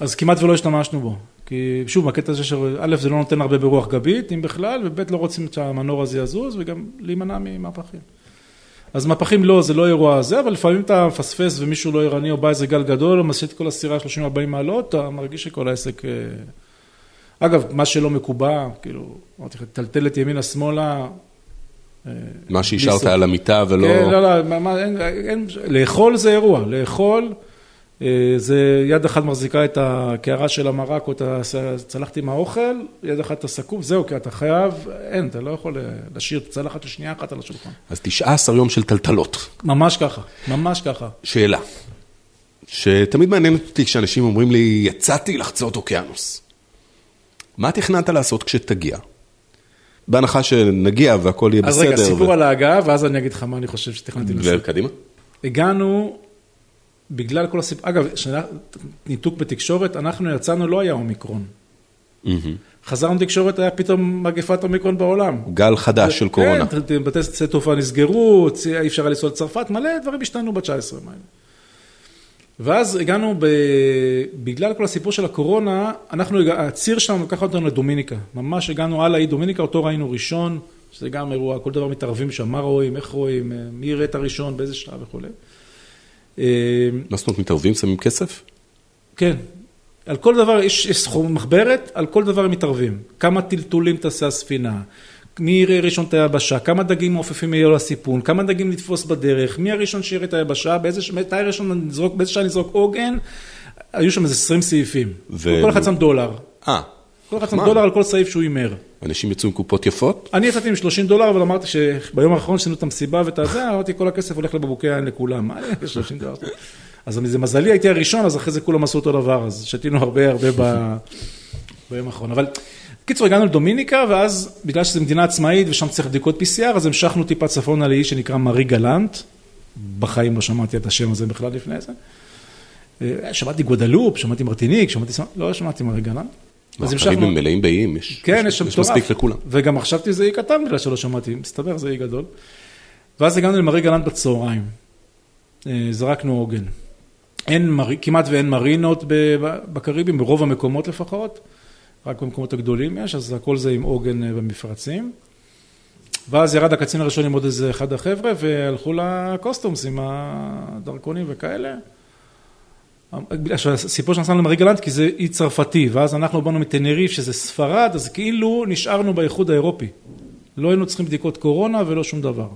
אז כמעט ולא השתמשנו בו, כי שוב, הקטע הזה שא' זה לא נותן הרבה ברוח גבית, אם בכלל, וב' לא רוצים שהמנור הזה יזוז וגם להימנע ממהפכים. אז מהפכים לא, זה לא אירוע הזה, אבל לפעמים אתה מפספס ומישהו לא ערני או בא איזה גל גדול, או מסיט כל הסירה 30-40 מעלות, אתה מרגיש שכל העסק... אה, אגב, מה שלא מקובע, כאילו, אמרתי לך, טלטלת ימינה-שמאלה. אה, מה שהשארת על המיטה ולא... כן, לא, לא, מה, אין, אין, לאכול זה אירוע, לאכול... אה, זה יד אחת מחזיקה את הקערה של המרק או את הצלחת עם האוכל, יד אחת את הסכו"ם, זהו, כי אתה חייב, אין, אתה לא יכול להשאיר צלחת לשנייה אחת על השולחן. אז 19 יום של טלטלות. ממש ככה, ממש ככה. שאלה, שתמיד מעניינת אותי כשאנשים אומרים לי, יצאתי לחצות אוקיינוס. מה תכננת לעשות כשתגיע? בהנחה שנגיע והכל יהיה בסדר. אז רגע, סיפור ו... על ההגעה, ואז אני אגיד לך מה אני חושב שתכננתי לעשות. וקדימה. הגענו בגלל כל הסיפור, אגב, ניתוק בתקשורת, אנחנו יצאנו, לא היה אומיקרון. חזרנו לתקשורת, היה פתאום מגפת אומיקרון בעולם. גל חדש של קורונה. כן, בתי שדה תעופה נסגרו, אי אפשר היה לנסוע לצרפת, מלא דברים השתנו ב-19 האלה. ואז הגענו, ב... בגלל כל הסיפור של הקורונה, אנחנו, הציר שלנו לקח אותנו לדומיניקה. ממש הגענו על האי דומיניקה, אותו ראינו ראשון, שזה גם אירוע, כל דבר מתערבים שם, מה רואים, איך רואים, מי יראה את הראשון, באיזה שעה וכולי. מה זאת אומרת, מתערבים, שמים כסף? כן, על כל דבר יש סכום מחברת, על כל דבר הם מתערבים. כמה טלטולים תעשה הספינה, מי יראה ראשון את היבשה, כמה דגים מעופפים יהיו לסיפון, כמה דגים לתפוס בדרך, מי הראשון שיראה את היבשה, באיזה שעה נזרוק עוגן, היו שם איזה 20 סעיפים. ו... כל אחד שם דולר. אה. כל אחד שם דולר על כל סעיף שהוא הימר. אנשים יצאו עם קופות יפות? אני יצאתי עם 30 דולר, אבל אמרתי שביום האחרון שעשינו את המסיבה ואת הזה, אמרתי כל הכסף הולך לבקבוקי היין לכולם. מה אני 30 דולר? אז זה מזלי, הייתי הראשון, אז אחרי זה כולם עשו אותו דבר, אז שתינו הרבה הרבה ב... ביום האחרון. אבל בקיצור, הגענו לדומיניקה, ואז בגלל שזו מדינה עצמאית ושם צריך בדיקות PCR, אז המשכנו טיפה צפונה לאי שנקרא מארי גלנט. בחיים לא שמעתי את השם הזה בכלל לפני זה. אה, שמעתי גודלופ, שמעתי מרטיניק, שמעתי... לא שמעתי מארי גלנט. אז המשכנו. הם מלאים באיים, יש כן, יש שם יש מספיק לכולם. וגם חשבתי שזה אי קטן בגלל שלא שמעתי, מסתבר זה אי גדול. ואז הגענו למרי גלנט בצהריים. אה, זרקנו עוגן. אין, כמעט ואין מרינות בקריבים, ברוב המקומות לפחות. רק במקומות הגדולים יש, אז הכל זה עם עוגן אה, במפרצים. ואז ירד הקצין הראשון עם עוד איזה אחד החבר'ה, והלכו לקוסטומס עם הדרכונים וכאלה. הסיפור שנסענו למרי גלנט כי זה אי צרפתי, ואז אנחנו באנו מטנריף שזה ספרד, אז כאילו נשארנו באיחוד האירופי. לא היינו צריכים בדיקות קורונה ולא שום דבר.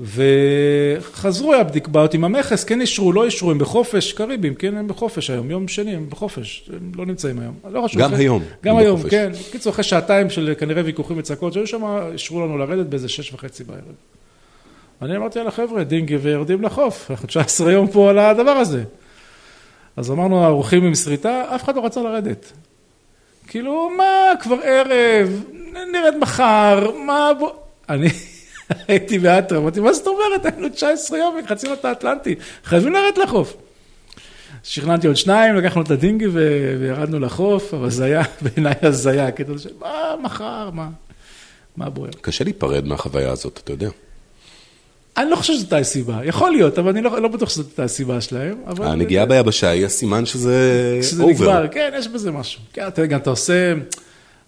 וחזרו, היה בדיק בעיות עם המכס, כן אישרו, לא אישרו, הם בחופש, קריבים, כן, הם בחופש היום, יום שני הם בחופש, הם לא נמצאים היום. לא חשוב. גם אחרי- היום גם היום, בחופש. כן. בקיצור, אחרי שעתיים של כנראה ויכוחים וצעקות שהיו שם, אישרו לנו לרדת באיזה שש וחצי בערב. אני אמרתי יאללה חבר'ה, דינגי ויורדים לחוף, [LAUGHS] אנחנו 19 יום פה על הדבר הזה. אז אמרנו, האורחים עם שריטה, אף אחד לא רצה לרדת. כאילו, מה, כבר ערב, נרד מחר, מה, בוא... אני [LAUGHS] הייתי באטרם, אמרתי, מה זאת אומרת, היינו 19 יום, חצינו את האטלנטי, חייבים לרדת לחוף. שכנעתי עוד שניים, לקחנו את הדינגי וירדנו לחוף, אבל זה היה [LAUGHS] בעיניי הזיה, הקטע הזה של מה, מחר, מה, מה בוער. קשה להיפרד מהחוויה הזאת, אתה יודע. אני לא חושב שזאת הסיבה, יכול להיות, אבל אני לא, לא בטוח שזאת הסיבה שלהם. אבל... הנגיעה ביבשה היא הסימן שזה שזה אובר. נגמר, כן, יש בזה משהו. כן, אתה יודע, גם אתה עושה,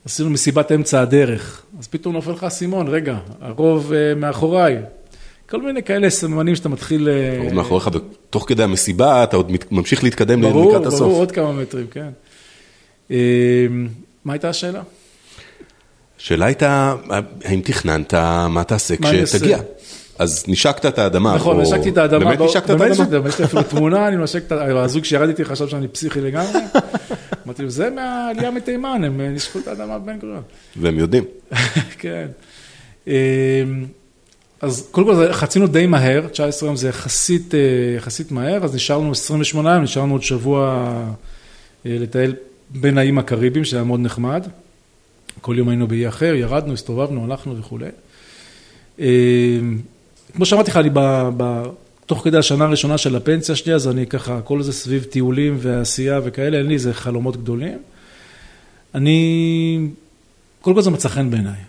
עשינו מסיבת אמצע הדרך, אז פתאום נופל לך אסימון, רגע, הרוב אה, מאחוריי. כל מיני כאלה סממנים שאתה מתחיל... אה, עוד מאחוריך, ותוך כדי המסיבה אתה עוד מת- ממשיך להתקדם ברור, לקראת הסוף. ברור, עוד כמה מטרים, כן. אה, מה הייתה השאלה? השאלה הייתה, האם תכננת מה תעשה כשתגיע? אז נשקת את האדמה. נכון, נשקתי את האדמה. באמת ב- נשקת את באמת האדמה? נשקתי, יש לי אפילו תמונה, אני נושק את ה... הזוג שירד איתי חשב שאני פסיכי לגמרי. [LAUGHS] אמרתי לו, זה מהעלייה מתימן, הם אה, נשקו את האדמה בבן גוריון. והם יודעים. [LAUGHS] כן. אמ, אז קודם כל חצינו די מהר, 19 יום זה יחסית, אה, יחסית מהר, אז נשארנו 28 יום, נשארנו עוד שבוע אה, לטייל בין האיים הקריביים, שזה היה מאוד נחמד. כל יום היינו באי אחר, ירדנו, הסתובבנו, הלכנו וכולי. כמו שאמרתי לך, אני תוך כדי השנה הראשונה של הפנסיה שלי, אז אני ככה, כל זה סביב טיולים ועשייה וכאלה, אין לי איזה חלומות גדולים. אני, קודם כל זה מצא חן בעיניי.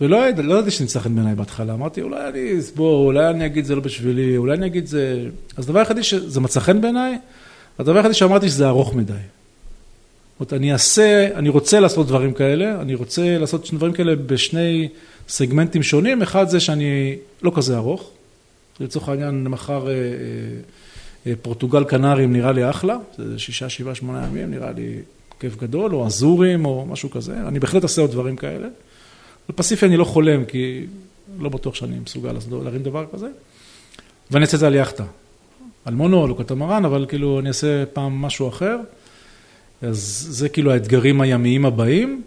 ולא לא ידעתי שזה מצא חן בעיניי בהתחלה, אמרתי אולי אני אסבור, אולי אני אגיד זה לא בשבילי, אולי אני אגיד זה... אז הדבר היחידי שזה מצא חן בעיניי, הדבר היחידי שאמרתי שזה ארוך מדי. זאת אומרת, אני אעשה, אני רוצה לעשות דברים כאלה, אני רוצה לעשות דברים כאלה בשני סגמנטים שונים, אחד זה שאני לא כזה ארוך, לצורך העניין מחר אה, אה, אה, פורטוגל קנרים נראה לי אחלה, זה שישה, שבעה, שמונה ימים, נראה לי כיף גדול, או אזורים או משהו כזה, אני בהחלט אעשה עוד דברים כאלה. בפסיפי אני לא חולם, כי לא בטוח שאני מסוגל להרים דבר כזה, ואני אעשה את זה על יאכטה, על מונול או קטמרן, אבל כאילו אני אעשה פעם משהו אחר. אז זה כאילו האתגרים הימיים הבאים.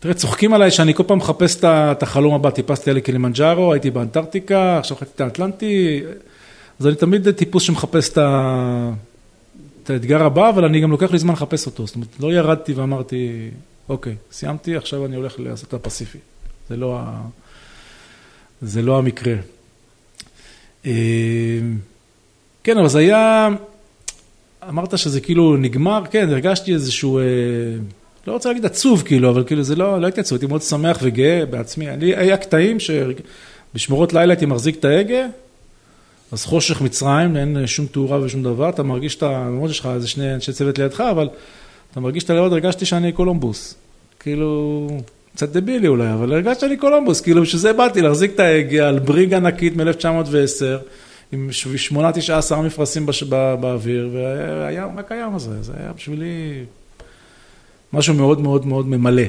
אה, תראה, צוחקים עליי שאני כל פעם מחפש את החלום הבא, טיפסתי על קילימנג'ארו, הייתי באנטארקטיקה, עכשיו חציתי את האטלנטי, אז אני תמיד טיפוס שמחפש את. את האתגר הבא, אבל אני גם לוקח לי זמן לחפש אותו, זאת אומרת, לא ירדתי ואמרתי, אוקיי, סיימתי, עכשיו אני הולך לעשות את הפסיפי. זה לא, ה... זה לא המקרה. אה, כן, אבל זה היה... אמרת שזה כאילו נגמר, כן, הרגשתי איזשהו, אה, לא רוצה להגיד עצוב כאילו, אבל כאילו זה לא, לא הייתי עצוב, הייתי מאוד שמח וגאה בעצמי. אני, היה קטעים שבאשמורות לילה הייתי מחזיק את ההגה, אז חושך מצרים, אין שום תאורה ושום דבר, אתה מרגיש את ה... למרות שיש לך איזה שני אנשי צוות לידך, אבל אתה מרגיש את הלבד, הרגשתי שאני קולומבוס. כאילו, קצת דבילי אולי, אבל הרגשתי שאני קולומבוס, כאילו בשביל זה באתי להחזיק את ההגה על בריג ענקית מ-1910. עם שמונה, תשעה, עשרה מפרשים בש... בא... באוויר, והיה רק הים הזה, זה היה בשבילי משהו מאוד מאוד מאוד ממלא,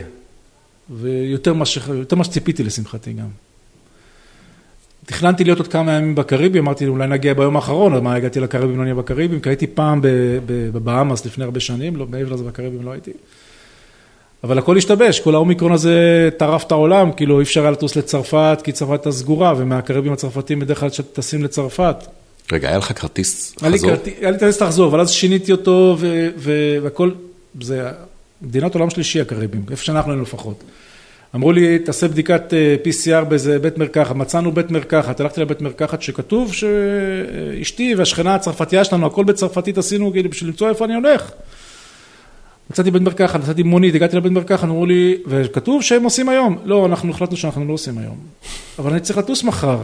ויותר מה, שציפיתי לשמחתי גם. תכננתי להיות עוד כמה ימים בקריבים, אמרתי אולי נגיע ביום האחרון, אז מה הגעתי לקריבים, לא נהיה בקריבים, כי הייתי פעם בבאמאס לפני הרבה שנים, לא, מעבר לזה בקריבים לא הייתי. אבל הכל השתבש, כל האומיקרון הזה טרף את העולם, כאילו אי אפשר היה לטוס לצרפת, כי צרפת הייתה סגורה, ומהקריבים הצרפתים בדרך כלל טסים לצרפת. רגע, היה לך כרטיס חזור? היה לי כרטיס לחזור, אבל אז שיניתי אותו, והכל, זה מדינת עולם שלישי הקריבים, איפה שאנחנו היינו לפחות. אמרו לי, תעשה בדיקת אה, PCR באיזה בית מרקחת, מצאנו בית מרקחת, הלכתי לבית מרקחת שכתוב שאשתי והשכנה הצרפתייה שלנו, הכל בצרפתית עשינו כאילו בשביל למצוא איפה אני הולך. מצאתי בית מרקחת, נסעתי מונית, הגעתי לבית מרקחת, אמרו לי, וכתוב שהם עושים היום. לא, אנחנו החלטנו שאנחנו לא עושים היום. אבל אני צריך לטוס מחר.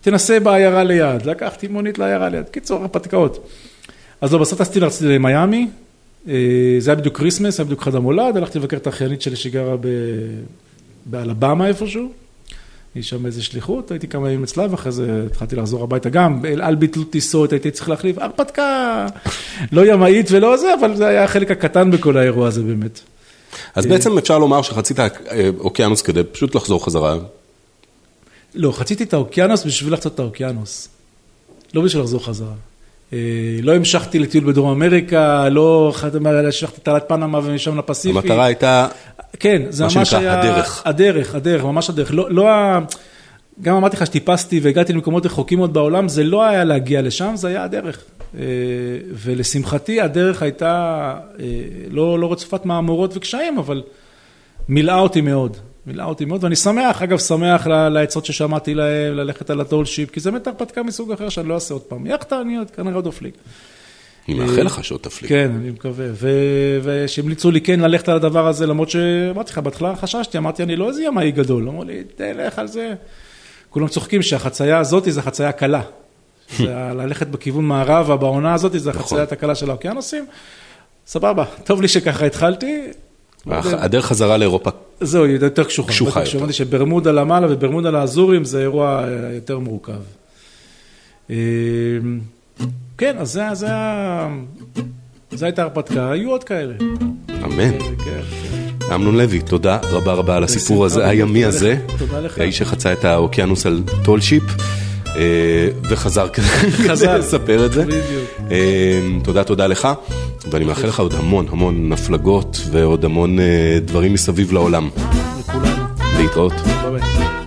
תנסה בעיירה ליד. לקחתי מונית לעיירה ליד. קיצור, הרפתקאות. אז לא, בסוף טסתי למיאמי. אה, זה היה בדיוק Christmas, היה בדיוק חג המולד, הלכתי לבקר את האחיינית שלי שגרה ב... באלבמה איפשהו. היא שם איזה שליחות, הייתי כמה ימים אצלה, ואחרי זה התחלתי לחזור הביתה גם, אל על ביטלו טיסות, הייתי צריך להחליף הרפתקה, לא ימאית ולא זה, אבל זה היה החלק הקטן בכל האירוע הזה באמת. אז בעצם אפשר לומר שחצית אה, אוקיינוס כדי פשוט לחזור חזרה. לא, חציתי את האוקיינוס בשביל לחצות את האוקיינוס. לא בשביל לחזור חזרה. אה, לא המשכתי לטיול בדרום אמריקה, לא המשכתי תעלת פנמה ומשם לפסיפי. המטרה הייתה, כן, זה מה ממש שנקרא, היה... הדרך. הדרך, הדרך, ממש הדרך. לא, לא ה... גם אמרתי לך שטיפסתי והגעתי למקומות רחוקים מאוד בעולם, זה לא היה להגיע לשם, זה היה הדרך. אה, ולשמחתי הדרך הייתה אה, לא, לא רצופת מהמורות וקשיים, אבל מילאה אותי מאוד. מילאה אותי מאוד, ואני שמח, אגב, שמח לעצות ששמעתי להם, ללכת על הטולשיפ, כי זה באמת הרפתקה מסוג אחר שאני לא אעשה עוד פעם. יאכטה, אני עוד כנראה עוד אופליג. אני מאחל לך שעוד תפליג. כן, אני מקווה. ושהמליצו לי כן ללכת על הדבר הזה, למרות שאמרתי לך, בהתחלה חששתי, אמרתי, אני לא איזה ימאי גדול. אמרו לי, תלך על זה. כולם צוחקים שהחצייה הזאת זה חצייה קלה. [LAUGHS] ללכת בכיוון מערבה בעונה הזאת, זה נכון. החציית הקלה של האוקיינוסים. סבבה, טוב לי שככה התחלתי. הדרך חזרה לאירופה, זהו, היא יותר קשוחה. קשוחה יותר. הבנתי שברמודה למעלה וברמודה לאזורים זה אירוע אה, יותר מורכב. אה, כן, אז זה, זה, ה- זה הייתה הרפתקה, היו עוד כאלה. אמן. כן, כן. אמנון לוי, תודה רבה רבה על הסיפור הזה, הימי הזה. תודה לך. האיש שחצה את האוקיינוס על tall ship, אה, וחזר כדי [LAUGHS] חזר. לספר את זה. אה, תודה, תודה לך, ואני מאחל לך עוד המון המון הפלגות ועוד המון אה, דברים מסביב לעולם. להתראות. ביי ביי.